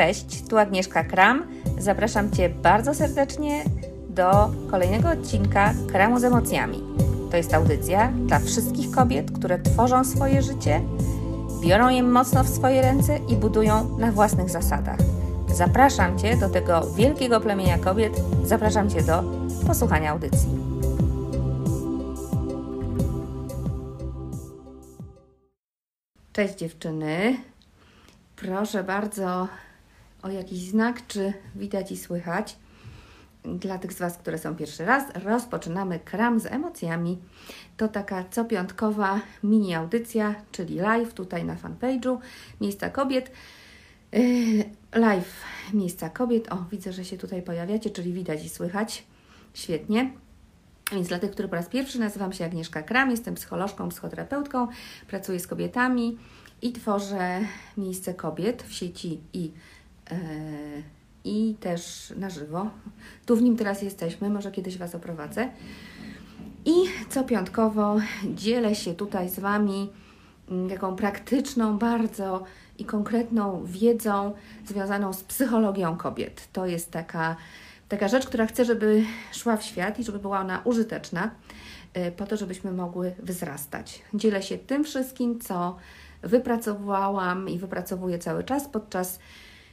Cześć, tu Agnieszka Kram. Zapraszam Cię bardzo serdecznie do kolejnego odcinka Kramu z emocjami. To jest audycja dla wszystkich kobiet, które tworzą swoje życie, biorą je mocno w swoje ręce i budują na własnych zasadach. Zapraszam Cię do tego wielkiego plemienia kobiet, zapraszam Cię do posłuchania audycji. Cześć dziewczyny. Proszę bardzo o jakiś znak, czy widać i słychać. Dla tych z Was, które są pierwszy raz, rozpoczynamy kram z emocjami. To taka copiątkowa mini audycja, czyli live tutaj na fanpage'u Miejsca Kobiet. Yy, live Miejsca Kobiet. O, widzę, że się tutaj pojawiacie, czyli widać i słychać. Świetnie. Więc dla tych, którzy po raz pierwszy nazywam się Agnieszka Kram, jestem psycholożką, psychoterapeutką, pracuję z kobietami i tworzę miejsce kobiet w sieci i, i też na żywo. Tu w nim teraz jesteśmy, może kiedyś Was oprowadzę. I co piątkowo dzielę się tutaj z Wami taką praktyczną, bardzo i konkretną wiedzą związaną z psychologią kobiet. To jest taka, taka rzecz, która chcę, żeby szła w świat i żeby była ona użyteczna, po to, żebyśmy mogły wzrastać. Dzielę się tym wszystkim, co wypracowałam i wypracowuję cały czas podczas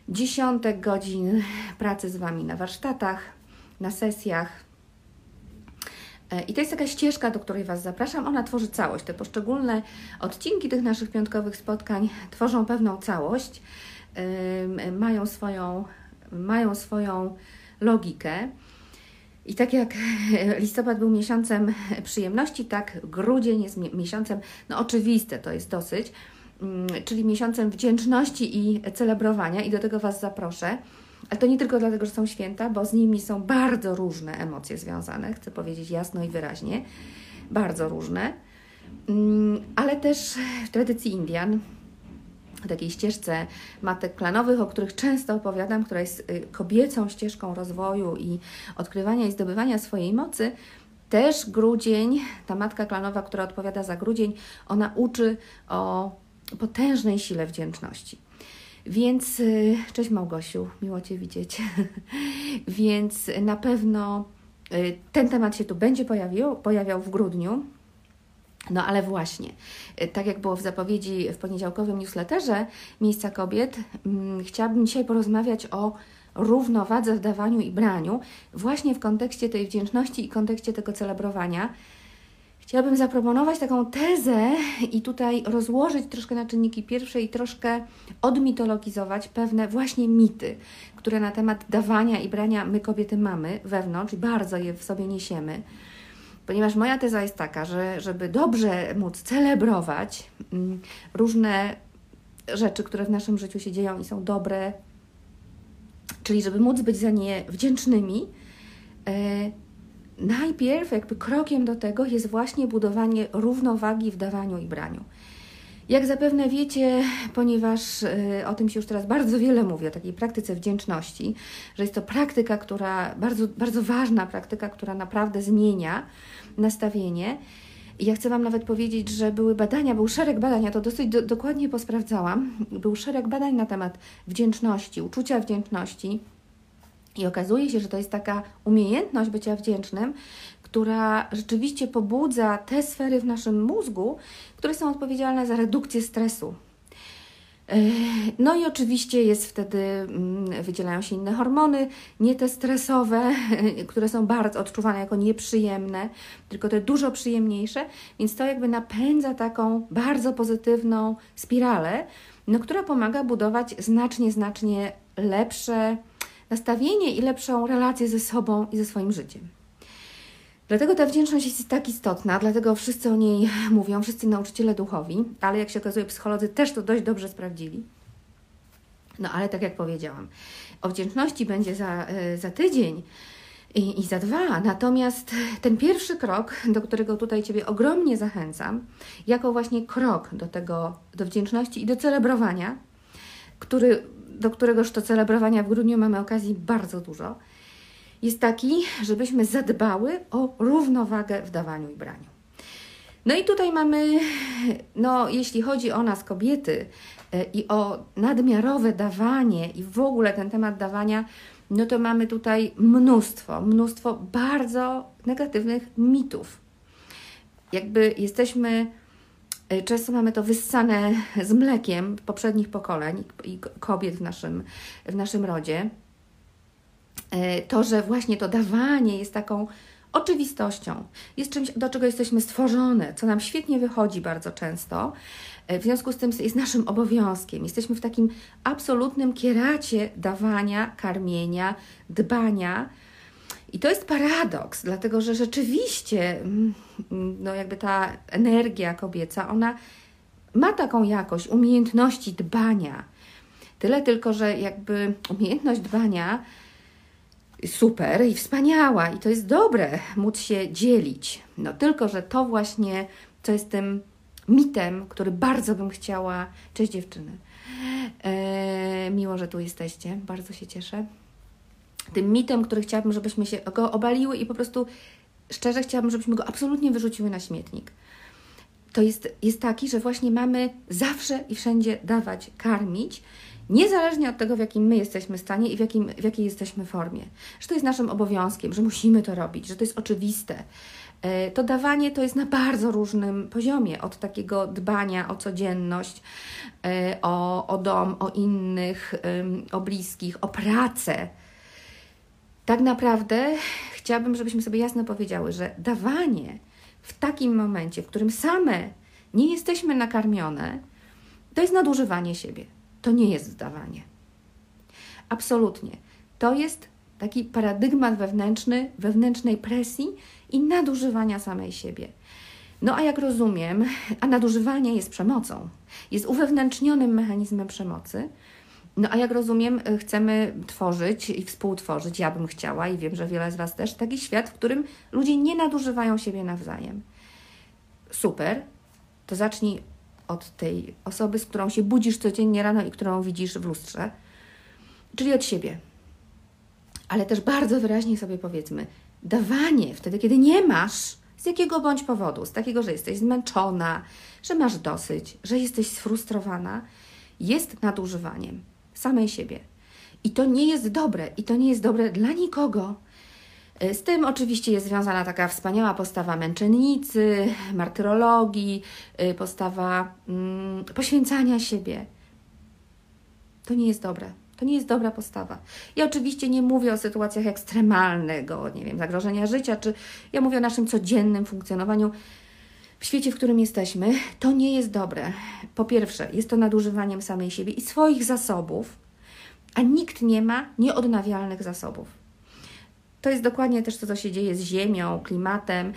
dziesiątek godzin pracy z Wami na warsztatach, na sesjach. I to jest taka ścieżka, do której Was zapraszam. Ona tworzy całość. Te poszczególne odcinki tych naszych piątkowych spotkań tworzą pewną całość, mają swoją, mają swoją logikę. I tak jak listopad był miesiącem przyjemności, tak grudzień jest miesiącem, no oczywiste to jest dosyć, czyli miesiącem wdzięczności i celebrowania, i do tego Was zaproszę. Ale to nie tylko dlatego, że są święta, bo z nimi są bardzo różne emocje związane, chcę powiedzieć jasno i wyraźnie, bardzo różne, ale też w tradycji Indian, w takiej ścieżce matek klanowych, o których często opowiadam, która jest kobiecą ścieżką rozwoju i odkrywania i zdobywania swojej mocy, też grudzień, ta matka klanowa, która odpowiada za grudzień, ona uczy o potężnej sile wdzięczności. Więc, cześć Małgosiu, miło Cię widzieć. Więc na pewno ten temat się tu będzie pojawił, pojawiał w grudniu. No ale właśnie, tak jak było w zapowiedzi w poniedziałkowym newsletterze Miejsca Kobiet, hmm, chciałabym dzisiaj porozmawiać o równowadze w dawaniu i braniu, właśnie w kontekście tej wdzięczności i kontekście tego celebrowania. Chciałabym zaproponować taką tezę i tutaj rozłożyć troszkę na czynniki pierwsze i troszkę odmitologizować pewne właśnie mity, które na temat dawania i brania my kobiety mamy wewnątrz i bardzo je w sobie niesiemy. Ponieważ moja teza jest taka, że żeby dobrze móc celebrować mm, różne rzeczy, które w naszym życiu się dzieją i są dobre, czyli żeby móc być za nie wdzięcznymi, e, najpierw jakby krokiem do tego jest właśnie budowanie równowagi w dawaniu i braniu. Jak zapewne wiecie, ponieważ y, o tym się już teraz bardzo wiele mówi, o takiej praktyce wdzięczności, że jest to praktyka, która bardzo, bardzo ważna praktyka, która naprawdę zmienia nastawienie. Ja chcę Wam nawet powiedzieć, że były badania, był szereg badań, ja to dosyć do, dokładnie posprawdzałam. Był szereg badań na temat wdzięczności, uczucia wdzięczności i okazuje się, że to jest taka umiejętność bycia wdzięcznym, która rzeczywiście pobudza te sfery w naszym mózgu, które są odpowiedzialne za redukcję stresu. No i oczywiście jest wtedy, mm, wydzielają się inne hormony, nie te stresowe, które są bardzo odczuwane jako nieprzyjemne, tylko te dużo przyjemniejsze, więc to jakby napędza taką bardzo pozytywną spiralę, no, która pomaga budować znacznie, znacznie lepsze nastawienie i lepszą relację ze sobą i ze swoim życiem. Dlatego ta wdzięczność jest tak istotna, dlatego wszyscy o niej mówią, wszyscy nauczyciele duchowi, ale jak się okazuje, psycholodzy też to dość dobrze sprawdzili. No ale tak jak powiedziałam, o wdzięczności będzie za, e, za tydzień i, i za dwa. Natomiast ten pierwszy krok, do którego tutaj Ciebie ogromnie zachęcam, jako właśnie krok do tego, do wdzięczności i do celebrowania, który do któregoż to celebrowania w grudniu mamy okazji bardzo dużo, jest taki, żebyśmy zadbały o równowagę w dawaniu i braniu. No i tutaj mamy, no jeśli chodzi o nas kobiety, i o nadmiarowe dawanie i w ogóle ten temat dawania, no to mamy tutaj mnóstwo, mnóstwo bardzo negatywnych mitów. Jakby jesteśmy, e, często mamy to wyssane z mlekiem poprzednich pokoleń i kobiet w naszym, w naszym rodzie. E, to, że właśnie to dawanie jest taką oczywistością, jest czymś, do czego jesteśmy stworzone, co nam świetnie wychodzi bardzo często. E, w związku z tym jest naszym obowiązkiem. Jesteśmy w takim absolutnym kieracie dawania, karmienia, dbania. I to jest paradoks, dlatego że rzeczywiście, mm, no jakby ta energia kobieca, ona ma taką jakość umiejętności dbania. Tyle tylko, że jakby umiejętność dbania super i wspaniała i to jest dobre móc się dzielić. No tylko, że to właśnie, co jest tym mitem, który bardzo bym chciała. Cześć dziewczyny. E, miło, że tu jesteście. Bardzo się cieszę. Tym mitem, który chciałabym, żebyśmy się go obaliły i po prostu szczerze chciałabym, żebyśmy go absolutnie wyrzuciły na śmietnik. To jest, jest taki, że właśnie mamy zawsze i wszędzie dawać, karmić niezależnie od tego, w jakim my jesteśmy stanie i w, jakim, w jakiej jesteśmy formie. Że to jest naszym obowiązkiem, że musimy to robić, że to jest oczywiste. E, to dawanie to jest na bardzo różnym poziomie, od takiego dbania o codzienność, e, o, o dom, o innych, o bliskich, o pracę. Tak naprawdę chciałabym, żebyśmy sobie jasno powiedziały, że dawanie w takim momencie, w którym same nie jesteśmy nakarmione, to jest nadużywanie siebie to nie jest zdawanie. Absolutnie. To jest taki paradygmat wewnętrzny, wewnętrznej presji i nadużywania samej siebie. No a jak rozumiem, a nadużywanie jest przemocą, jest uwewnętrznionym mechanizmem przemocy. No a jak rozumiem, chcemy tworzyć i współtworzyć, ja bym chciała i wiem, że wiele z Was też, taki świat, w którym ludzie nie nadużywają siebie nawzajem. Super, to zacznij od tej osoby, z którą się budzisz codziennie rano i którą widzisz w lustrze, czyli od siebie. Ale też bardzo wyraźnie sobie powiedzmy, dawanie wtedy, kiedy nie masz, z jakiego bądź powodu, z takiego, że jesteś zmęczona, że masz dosyć, że jesteś sfrustrowana, jest nadużywaniem samej siebie. I to nie jest dobre, i to nie jest dobre dla nikogo, E, z tym oczywiście jest związana taka wspaniała postawa męczennicy, martyrologii, e, postawa mm, poświęcania siebie. To nie jest dobre. To nie jest dobra postawa. Ja oczywiście nie mówię o sytuacjach ekstremalnego, nie wiem, zagrożenia życia, czy ja mówię o naszym codziennym funkcjonowaniu w świecie, w którym jesteśmy. To nie jest dobre. Po pierwsze, jest to nadużywaniem samej siebie i swoich zasobów, a nikt nie ma nieodnawialnych zasobów. To jest dokładnie też to, co się dzieje z Ziemią, klimatem.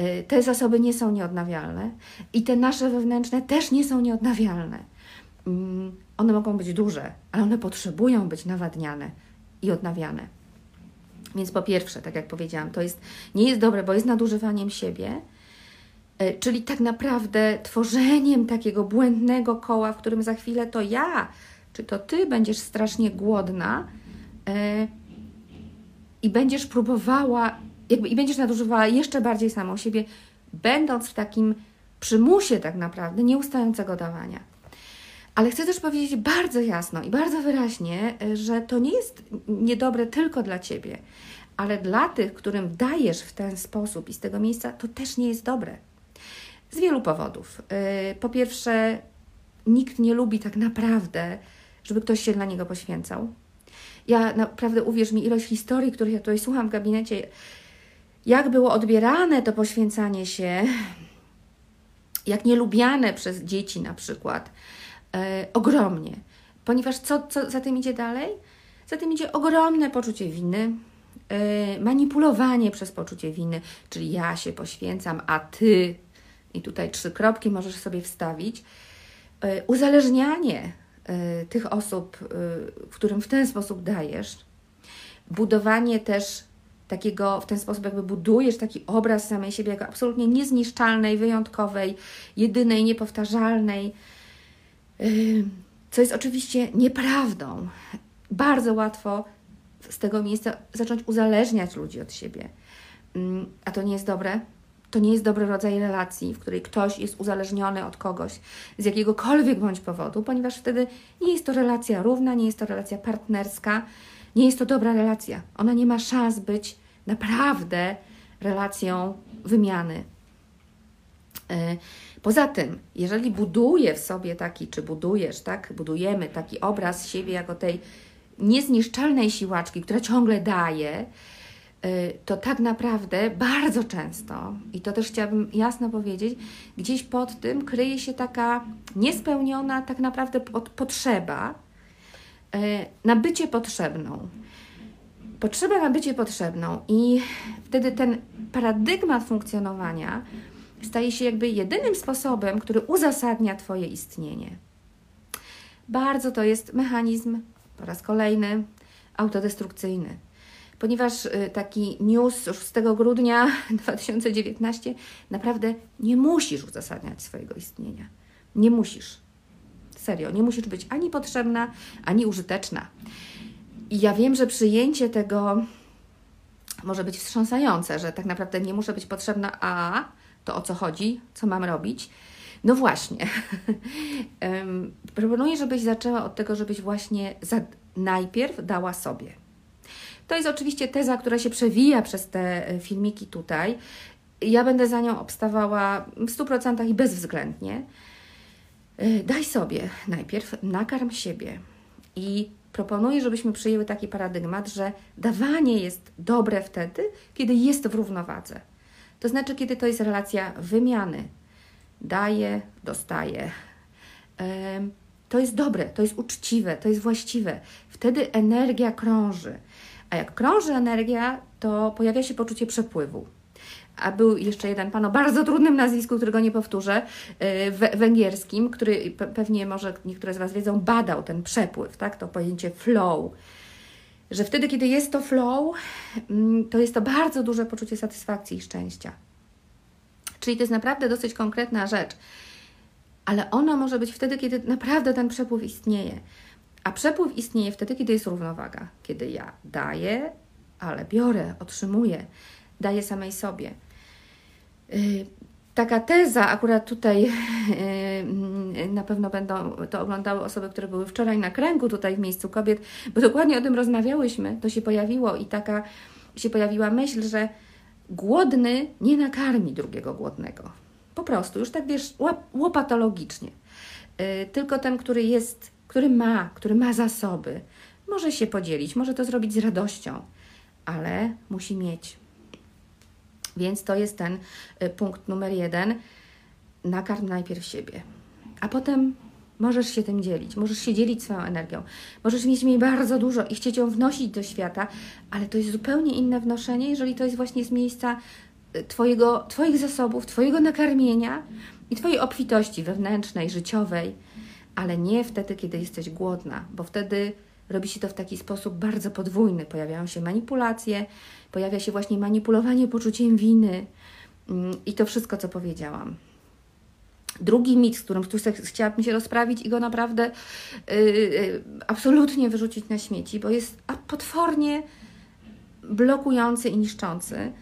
Y, te zasoby nie są nieodnawialne i te nasze wewnętrzne też nie są nieodnawialne. Mm, one mogą być duże, ale one potrzebują być nawadniane i odnawiane. Więc po pierwsze, tak jak powiedziałam, to jest, nie jest dobre, bo jest nadużywaniem siebie, czyli tak naprawdę tworzeniem takiego błędnego koła, w którym za chwilę to ja, czy to ty będziesz strasznie głodna, y, i będziesz próbowała, jakby i będziesz nadużywała jeszcze bardziej samą siebie, będąc w takim przymusie tak naprawdę nieustającego dawania. Ale chcę też powiedzieć bardzo jasno i bardzo wyraźnie, że to nie jest niedobre tylko dla Ciebie, ale dla tych, którym dajesz w ten sposób i z tego miejsca, to też nie jest dobre. Z wielu powodów. Y, po pierwsze, nikt nie lubi tak naprawdę, żeby ktoś się dla niego poświęcał. Ja naprawdę, uwierz mi, ilość historii, których ja tutaj słucham w gabinecie, jak było odbierane to poświęcanie się, jak nielubiane przez dzieci na przykład, e, ogromnie. Ponieważ co, co za tym idzie dalej? Za tym idzie ogromne poczucie winy, e, manipulowanie przez poczucie winy, czyli ja się poświęcam, a ty, i tutaj trzy kropki możesz sobie wstawić, e, uzależnianie Y, tych osób, y, którym w ten sposób dajesz, budowanie też takiego, w ten sposób jakby budujesz taki obraz samej siebie jako absolutnie niezniszczalnej, wyjątkowej, jedynej, niepowtarzalnej, co jest oczywiście nieprawdą. Bardzo łatwo z tego miejsca zacząć uzależniać ludzi od siebie. Mm, a to nie jest dobre? To nie jest dobry rodzaj relacji, w której ktoś jest uzależniony od kogoś z jakiegokolwiek bądź powodu, ponieważ wtedy nie jest to relacja równa, nie jest to relacja partnerska, nie jest to dobra relacja. Ona nie ma szans być naprawdę relacją wymiany. E, poza tym, jeżeli buduję w sobie taki, czy budujesz, tak, budujemy taki obraz siebie jako tej niezniszczalnej siłaczki, która ciągle daje, to tak naprawdę bardzo często, i to też chciałabym jasno powiedzieć, gdzieś pod tym kryje się taka niespełniona tak naprawdę potrzeba y, na bycie potrzebną. Potrzeba na bycie potrzebną, i wtedy ten paradygmat funkcjonowania staje się jakby jedynym sposobem, który uzasadnia Twoje istnienie. Bardzo to jest mechanizm, po raz kolejny, autodestrukcyjny ponieważ y, taki news 6 grudnia 2019 naprawdę nie musisz uzasadniać swojego istnienia. Nie musisz. Serio, nie musisz być ani potrzebna, ani użyteczna. I ja wiem, że przyjęcie tego może być wstrząsające, że tak naprawdę nie muszę być potrzebna, a to o co chodzi, co mam robić. No właśnie. Proponuję, żebyś zaczęła od tego, żebyś właśnie najpierw dała sobie. To jest oczywiście teza, która się przewija przez te e, filmiki tutaj. Ja będę za nią obstawała w 100% i bezwzględnie. E, daj sobie najpierw, nakarm siebie i proponuję, żebyśmy przyjęły taki paradygmat, że dawanie jest dobre wtedy, kiedy jest w równowadze. To znaczy, kiedy to jest relacja wymiany. Daję, dostaję. To jest dobre, to jest uczciwe, to jest właściwe. Wtedy energia krąży. A jak krąży energia, to pojawia się poczucie przepływu. A był jeszcze jeden pan o bardzo trudnym nazwisku, którego nie powtórzę, y, węgierskim, który pewnie może niektóre z Was wiedzą, badał ten przepływ, tak? to pojęcie flow. Że wtedy, kiedy jest to flow, mm, to jest to bardzo duże poczucie satysfakcji i szczęścia. Czyli to jest naprawdę dosyć konkretna rzecz, ale ona może być wtedy, kiedy naprawdę ten przepływ istnieje. A przepływ istnieje wtedy, kiedy jest równowaga. Kiedy ja daję, ale biorę, otrzymuję, daję samej sobie. Y, taka teza, akurat tutaj y, na pewno będą to oglądały osoby, które były wczoraj na kręgu tutaj w miejscu kobiet, bo dokładnie o tym rozmawiałyśmy, to się pojawiło i taka się pojawiła myśl, że głodny nie nakarmi drugiego głodnego. Po prostu, już tak wiesz, łopatologicznie. Y, tylko ten, który jest który ma, który ma zasoby, może się podzielić, może to zrobić z radością, ale musi mieć. Więc to jest ten y, punkt numer jeden. Nakarm najpierw siebie, a potem możesz się tym dzielić, możesz się dzielić swoją energią, możesz mieć jej bardzo dużo i chcieć ją wnosić do świata, ale to jest zupełnie inne wnoszenie, jeżeli to jest właśnie z miejsca y, twojego, Twoich zasobów, Twojego nakarmienia i Twojej obfitości wewnętrznej, życiowej ale nie wtedy, kiedy jesteś głodna, bo wtedy robi się to w taki sposób bardzo podwójny. Pojawiają się manipulacje, pojawia się właśnie manipulowanie poczuciem winy mm, i to wszystko, co powiedziałam. Drugi mit, z którym chciałabym się rozprawić i go naprawdę yy, absolutnie wyrzucić na śmieci, bo jest potwornie blokujący i niszczący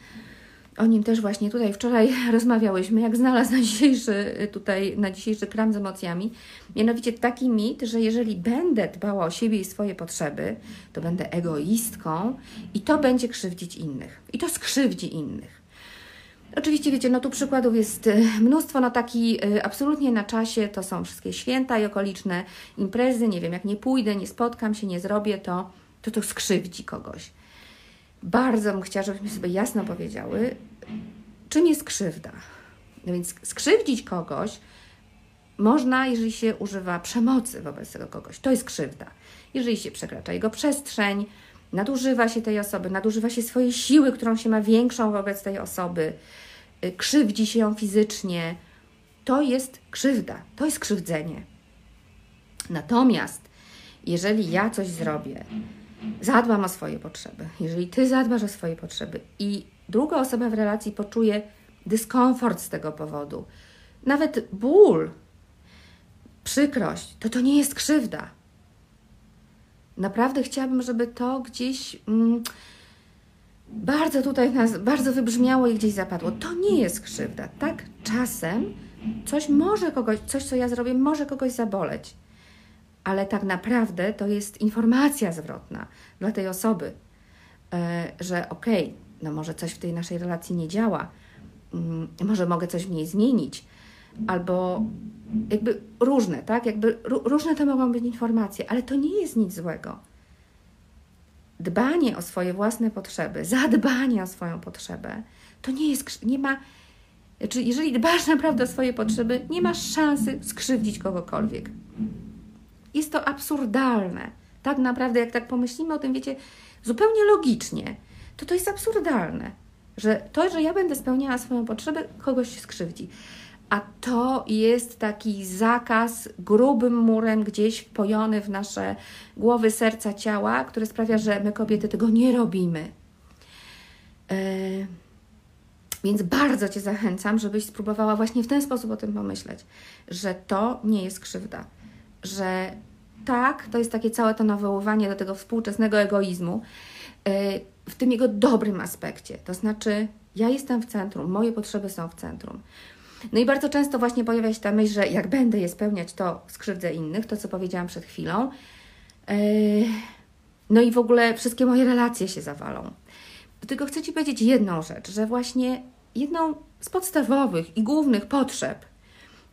o nim też właśnie tutaj wczoraj rozmawiałyśmy, jak znalazł na dzisiejszy, tutaj, na dzisiejszy kram z emocjami. Mianowicie taki mit, że jeżeli będę dbała o siebie i swoje potrzeby, to będę egoistką i to będzie krzywdzić innych. I to skrzywdzi innych. Oczywiście, wiecie, no tu przykładów jest e, mnóstwo, no taki e, absolutnie na czasie to są wszystkie święta i okoliczne imprezy, nie wiem, jak nie pójdę, nie spotkam się, nie zrobię, to to, to skrzywdzi kogoś bardzo bym chciała, żebyśmy sobie jasno powiedziały, czym jest krzywda. No więc skrzywdzić kogoś można, jeżeli się używa przemocy wobec tego kogoś. To jest krzywda. Jeżeli się przekracza jego przestrzeń, nadużywa się tej osoby, nadużywa się swojej siły, którą się ma większą wobec tej osoby, y, krzywdzi się ją fizycznie, to jest krzywda, to jest krzywdzenie. Natomiast jeżeli ja coś zrobię, zadbam o swoje potrzeby, jeżeli ty zadbasz o swoje potrzeby i druga osoba w relacji poczuje dyskomfort z tego powodu, nawet ból, przykrość, to to nie jest krzywda. Naprawdę chciałabym, żeby to gdzieś mm, bardzo tutaj nas, bardzo wybrzmiało i gdzieś zapadło. To nie jest krzywda, tak? Czasem coś może kogoś, coś co ja zrobię, może kogoś zaboleć, ale tak naprawdę to jest informacja zwrotna dla tej osoby, e, że okej, okay, no może coś w tej naszej relacji nie działa, mm, może mogę coś w niej zmienić, albo jakby różne, tak? Jakby różne to mogą być informacje, ale to nie jest nic złego. Dbanie o swoje własne potrzeby, zadbanie o swoją potrzebę, to nie jest, nie ma, znaczy jeżeli dbasz naprawdę o swoje potrzeby, nie masz szansy skrzywdzić kogokolwiek. Jest to absurdalne. Tak naprawdę, jak tak pomyślimy o tym, wiecie, zupełnie logicznie, to to jest absurdalne, że to, że ja będę spełniała swoją potrzebę, kogoś skrzywdzi a to jest taki zakaz grubym murem gdzieś wpojony w nasze głowy, serca, ciała, który sprawia, że my kobiety tego nie robimy. Yy, więc bardzo Cię zachęcam, żebyś spróbowała właśnie w ten sposób o tym pomyśleć, że to nie jest krzywda, że tak, to jest takie całe to nawoływanie do tego współczesnego egoizmu yy, w tym jego dobrym aspekcie. To znaczy, ja jestem w centrum, moje potrzeby są w centrum. No i bardzo często właśnie pojawia się ta myśl, że jak będę je spełniać, to skrzywdzę innych, to co powiedziałam przed chwilą. Yy, no i w ogóle wszystkie moje relacje się zawalą. Tylko chcę Ci powiedzieć jedną rzecz, że właśnie jedną z podstawowych i głównych potrzeb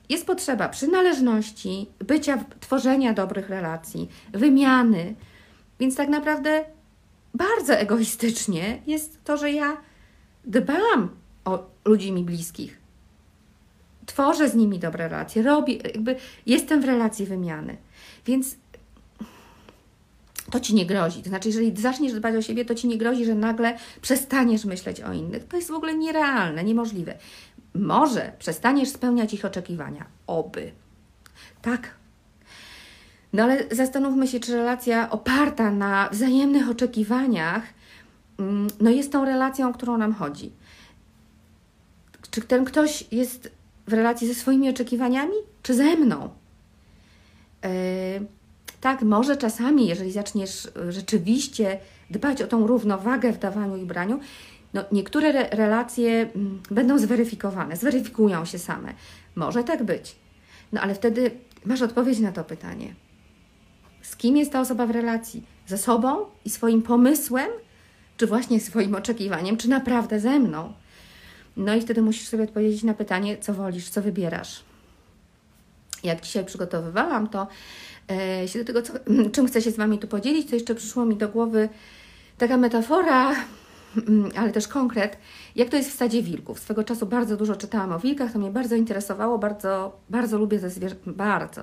jest potrzeba przynależności, bycia, tworzenia dobrych relacji, wymiany. Więc tak naprawdę bardzo egoistycznie jest to, że ja dbam o ludzi mi bliskich tworzę z nimi dobre relacje, robię, jakby jestem w relacji wymiany. Więc to ci nie grozi. To znaczy, jeżeli zaczniesz dbać o siebie, to ci nie grozi, że nagle przestaniesz myśleć o innych. To jest w ogóle nierealne, niemożliwe. Może przestaniesz spełniać ich oczekiwania. Oby. Tak. No ale zastanówmy się, czy relacja oparta na wzajemnych oczekiwaniach, mm, no jest tą relacją, o którą nam chodzi. Czy ten ktoś jest w relacji ze swoimi oczekiwaniami, czy ze mną? Yy, tak, może czasami, jeżeli zaczniesz rzeczywiście dbać o tą równowagę w dawaniu i braniu, no, niektóre re relacje mm, będą zweryfikowane, zweryfikują się same. Może tak być. No ale wtedy masz odpowiedź na to pytanie. Z kim jest ta osoba w relacji? Ze sobą i swoim pomysłem, czy właśnie swoim oczekiwaniem, czy naprawdę ze mną? No i wtedy musisz sobie odpowiedzieć na pytanie, co wolisz, co wybierasz. Jak dzisiaj przygotowywałam, to e, się do tego, co, czym chcę się z Wami tu podzielić, to jeszcze przyszło mi do głowy taka metafora, ale też konkret, jak to jest w stadzie wilków. Swego czasu bardzo dużo czytałam o wilkach, to mnie bardzo interesowało, bardzo, bardzo lubię te zwierzęta, bardzo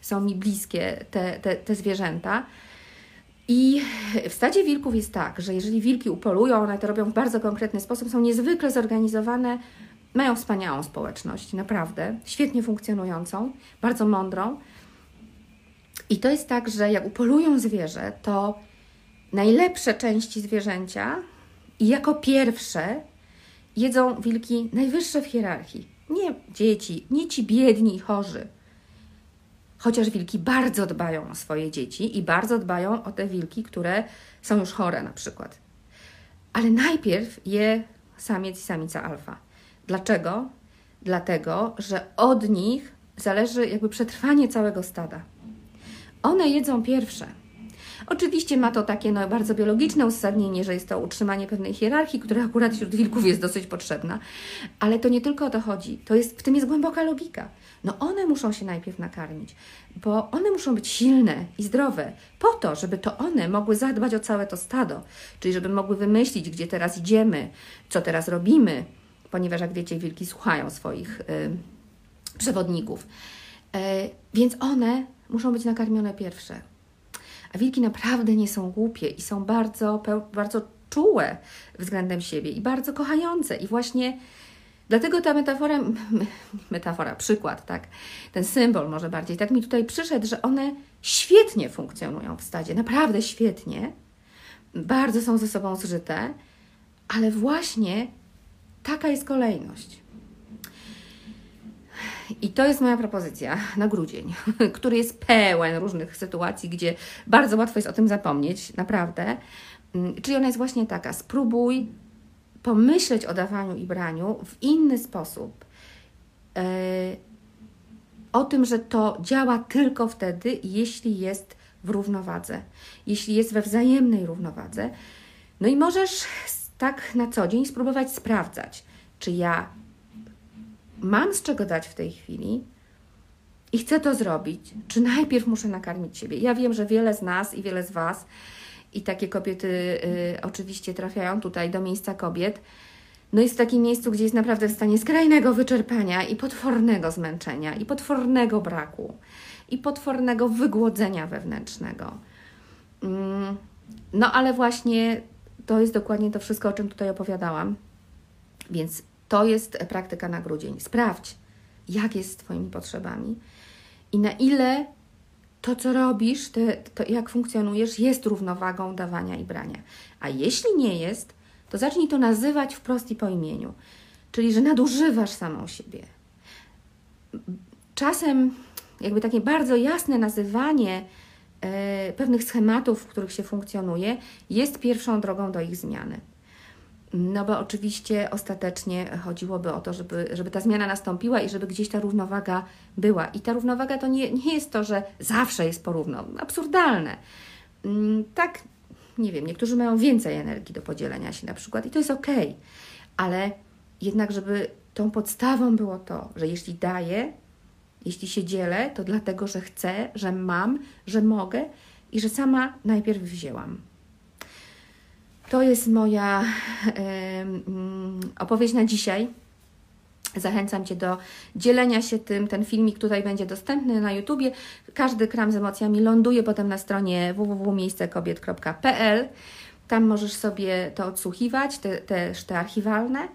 są mi bliskie te, te, te zwierzęta. I w stadzie wilków jest tak, że jeżeli wilki upolują, one to robią w bardzo konkretny sposób, są niezwykle zorganizowane, mają wspaniałą społeczność, naprawdę, świetnie funkcjonującą, bardzo mądrą. I to jest tak, że jak upolują zwierzę, to najlepsze części zwierzęcia i jako pierwsze jedzą wilki najwyższe w hierarchii. Nie dzieci, nie ci biedni i chorzy chociaż wilki bardzo dbają o swoje dzieci i bardzo dbają o te wilki, które są już chore na przykład. Ale najpierw je samiec i samica alfa. Dlaczego? Dlatego, że od nich zależy jakby przetrwanie całego stada. One jedzą pierwsze. Oczywiście ma to takie no, bardzo biologiczne uzasadnienie, że jest to utrzymanie pewnej hierarchii, która akurat wśród wilków jest dosyć potrzebna, ale to nie tylko o to chodzi. To jest, w tym jest głęboka logika. No one muszą się najpierw nakarmić, bo one muszą być silne i zdrowe, po to, żeby to one mogły zadbać o całe to stado, czyli żeby mogły wymyślić, gdzie teraz idziemy, co teraz robimy, ponieważ jak wiecie, wilki słuchają swoich y, przewodników. Y, więc one muszą być nakarmione pierwsze. A wilki naprawdę nie są głupie i są bardzo, bardzo czułe względem siebie i bardzo kochające. I właśnie Dlatego ta metafora, metafora, przykład, tak, ten symbol może bardziej, tak mi tutaj przyszedł, że one świetnie funkcjonują w stadzie, naprawdę świetnie, bardzo są ze sobą zżyte, ale właśnie taka jest kolejność. I to jest moja propozycja na grudzień, który jest pełen różnych sytuacji, gdzie bardzo łatwo jest o tym zapomnieć, naprawdę. Mm, czyli ona jest właśnie taka: spróbuj pomyśleć o dawaniu i braniu w inny sposób. Yy, o tym, że to działa tylko wtedy, jeśli jest w równowadze, jeśli jest we wzajemnej równowadze. No i możesz tak na co dzień spróbować sprawdzać, czy ja mam z czego dać w tej chwili i chcę to zrobić, czy najpierw muszę nakarmić siebie. Ja wiem, że wiele z nas i wiele z Was, i takie kobiety y, oczywiście trafiają tutaj do miejsca kobiet, no jest w takim miejscu, gdzie jest naprawdę w stanie skrajnego wyczerpania i potwornego zmęczenia, i potwornego braku, i potwornego wygłodzenia wewnętrznego. Mm, no ale właśnie to jest dokładnie to wszystko, o czym tutaj opowiadałam. Więc to jest praktyka na grudzień. Sprawdź, jak jest z Twoimi potrzebami i na ile to, co robisz, te, to jak funkcjonujesz, jest równowagą dawania i brania. A jeśli nie jest, to zacznij to nazywać wprost i po imieniu. Czyli, że nadużywasz samą siebie. Czasem, jakby takie bardzo jasne nazywanie e, pewnych schematów, w których się funkcjonuje, jest pierwszą drogą do ich zmiany. No bo oczywiście ostatecznie chodziłoby o to, żeby, żeby ta zmiana nastąpiła i żeby gdzieś ta równowaga była. I ta równowaga to nie, nie jest to, że zawsze jest porówno. Absurdalne. Mm, tak, nie wiem, niektórzy mają więcej energii do podzielenia się na przykład i to jest ok, ale jednak, żeby tą podstawą było to, że jeśli daję, jeśli się dzielę, to dlatego, że chcę, że mam, że mogę i że sama najpierw wzięłam. To jest moja opowieść na dzisiaj. Zachęcam Cię do dzielenia się tym. Ten filmik tutaj będzie dostępny na YouTubie. Każdy kram z emocjami ląduje potem na stronie www.miejscekobiet.pl. Tam możesz sobie to odsłuchiwać, te, też te archiwalne.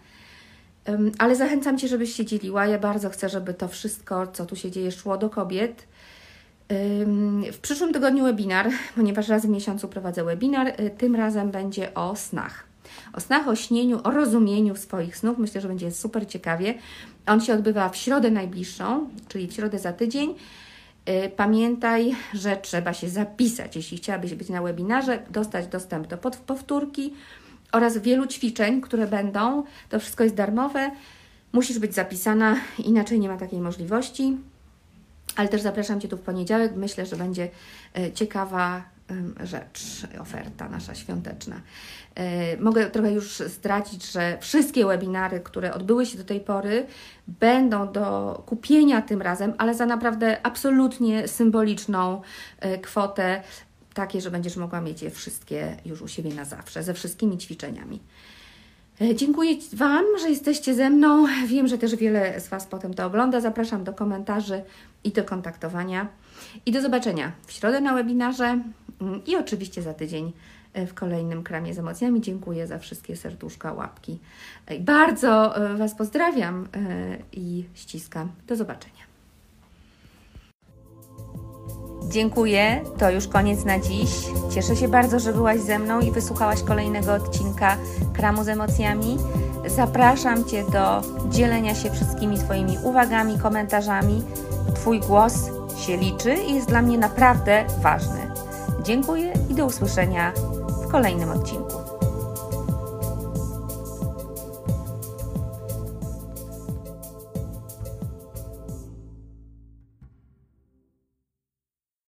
Ale zachęcam Cię, żebyś się dzieliła. Ja bardzo chcę, żeby to wszystko, co tu się dzieje, szło do kobiet w przyszłym tygodniu webinar, ponieważ raz w miesiącu prowadzę webinar, y, tym razem będzie o snach. O snach, o śnieniu, o rozumieniu swoich snów. Myślę, że będzie super ciekawie. On się odbywa w środę najbliższą, czyli w środę za tydzień. Y, pamiętaj, że trzeba się zapisać, jeśli chciałabyś być na webinarze, dostać dostęp do powtórki oraz wielu ćwiczeń, które będą. To wszystko jest darmowe. Musisz być zapisana, inaczej nie ma takiej możliwości ale też zapraszam Cię tu w poniedziałek. Myślę, że będzie e, ciekawa rzecz, oferta nasza świąteczna. E, mogę trochę już zdradzić, że wszystkie webinary, które odbyły się do tej pory, będą do kupienia tym razem, ale za naprawdę absolutnie symboliczną e, kwotę, takie, że będziesz mogła mieć je wszystkie już u siebie na zawsze, ze wszystkimi ćwiczeniami. Dziękuję Wam, że jesteście ze mną. Wiem, że też wiele z Was potem to ogląda. Zapraszam do komentarzy i do kontaktowania. I do zobaczenia w środę na webinarze mm, i oczywiście za tydzień e, w kolejnym kramie z emocjami. Dziękuję za wszystkie serduszka, łapki. E, bardzo e, Was pozdrawiam i ściskam. Do zobaczenia. Dziękuję, to już koniec na dziś. Cieszę się bardzo, że byłaś ze mną i wysłuchałaś kolejnego odcinka Kramu z emocjami. Zapraszam Cię do dzielenia się wszystkimi swoimi uwagami, komentarzami. Twój głos się liczy i jest dla mnie naprawdę ważny. Dziękuję i do usłyszenia w kolejnym odcinku.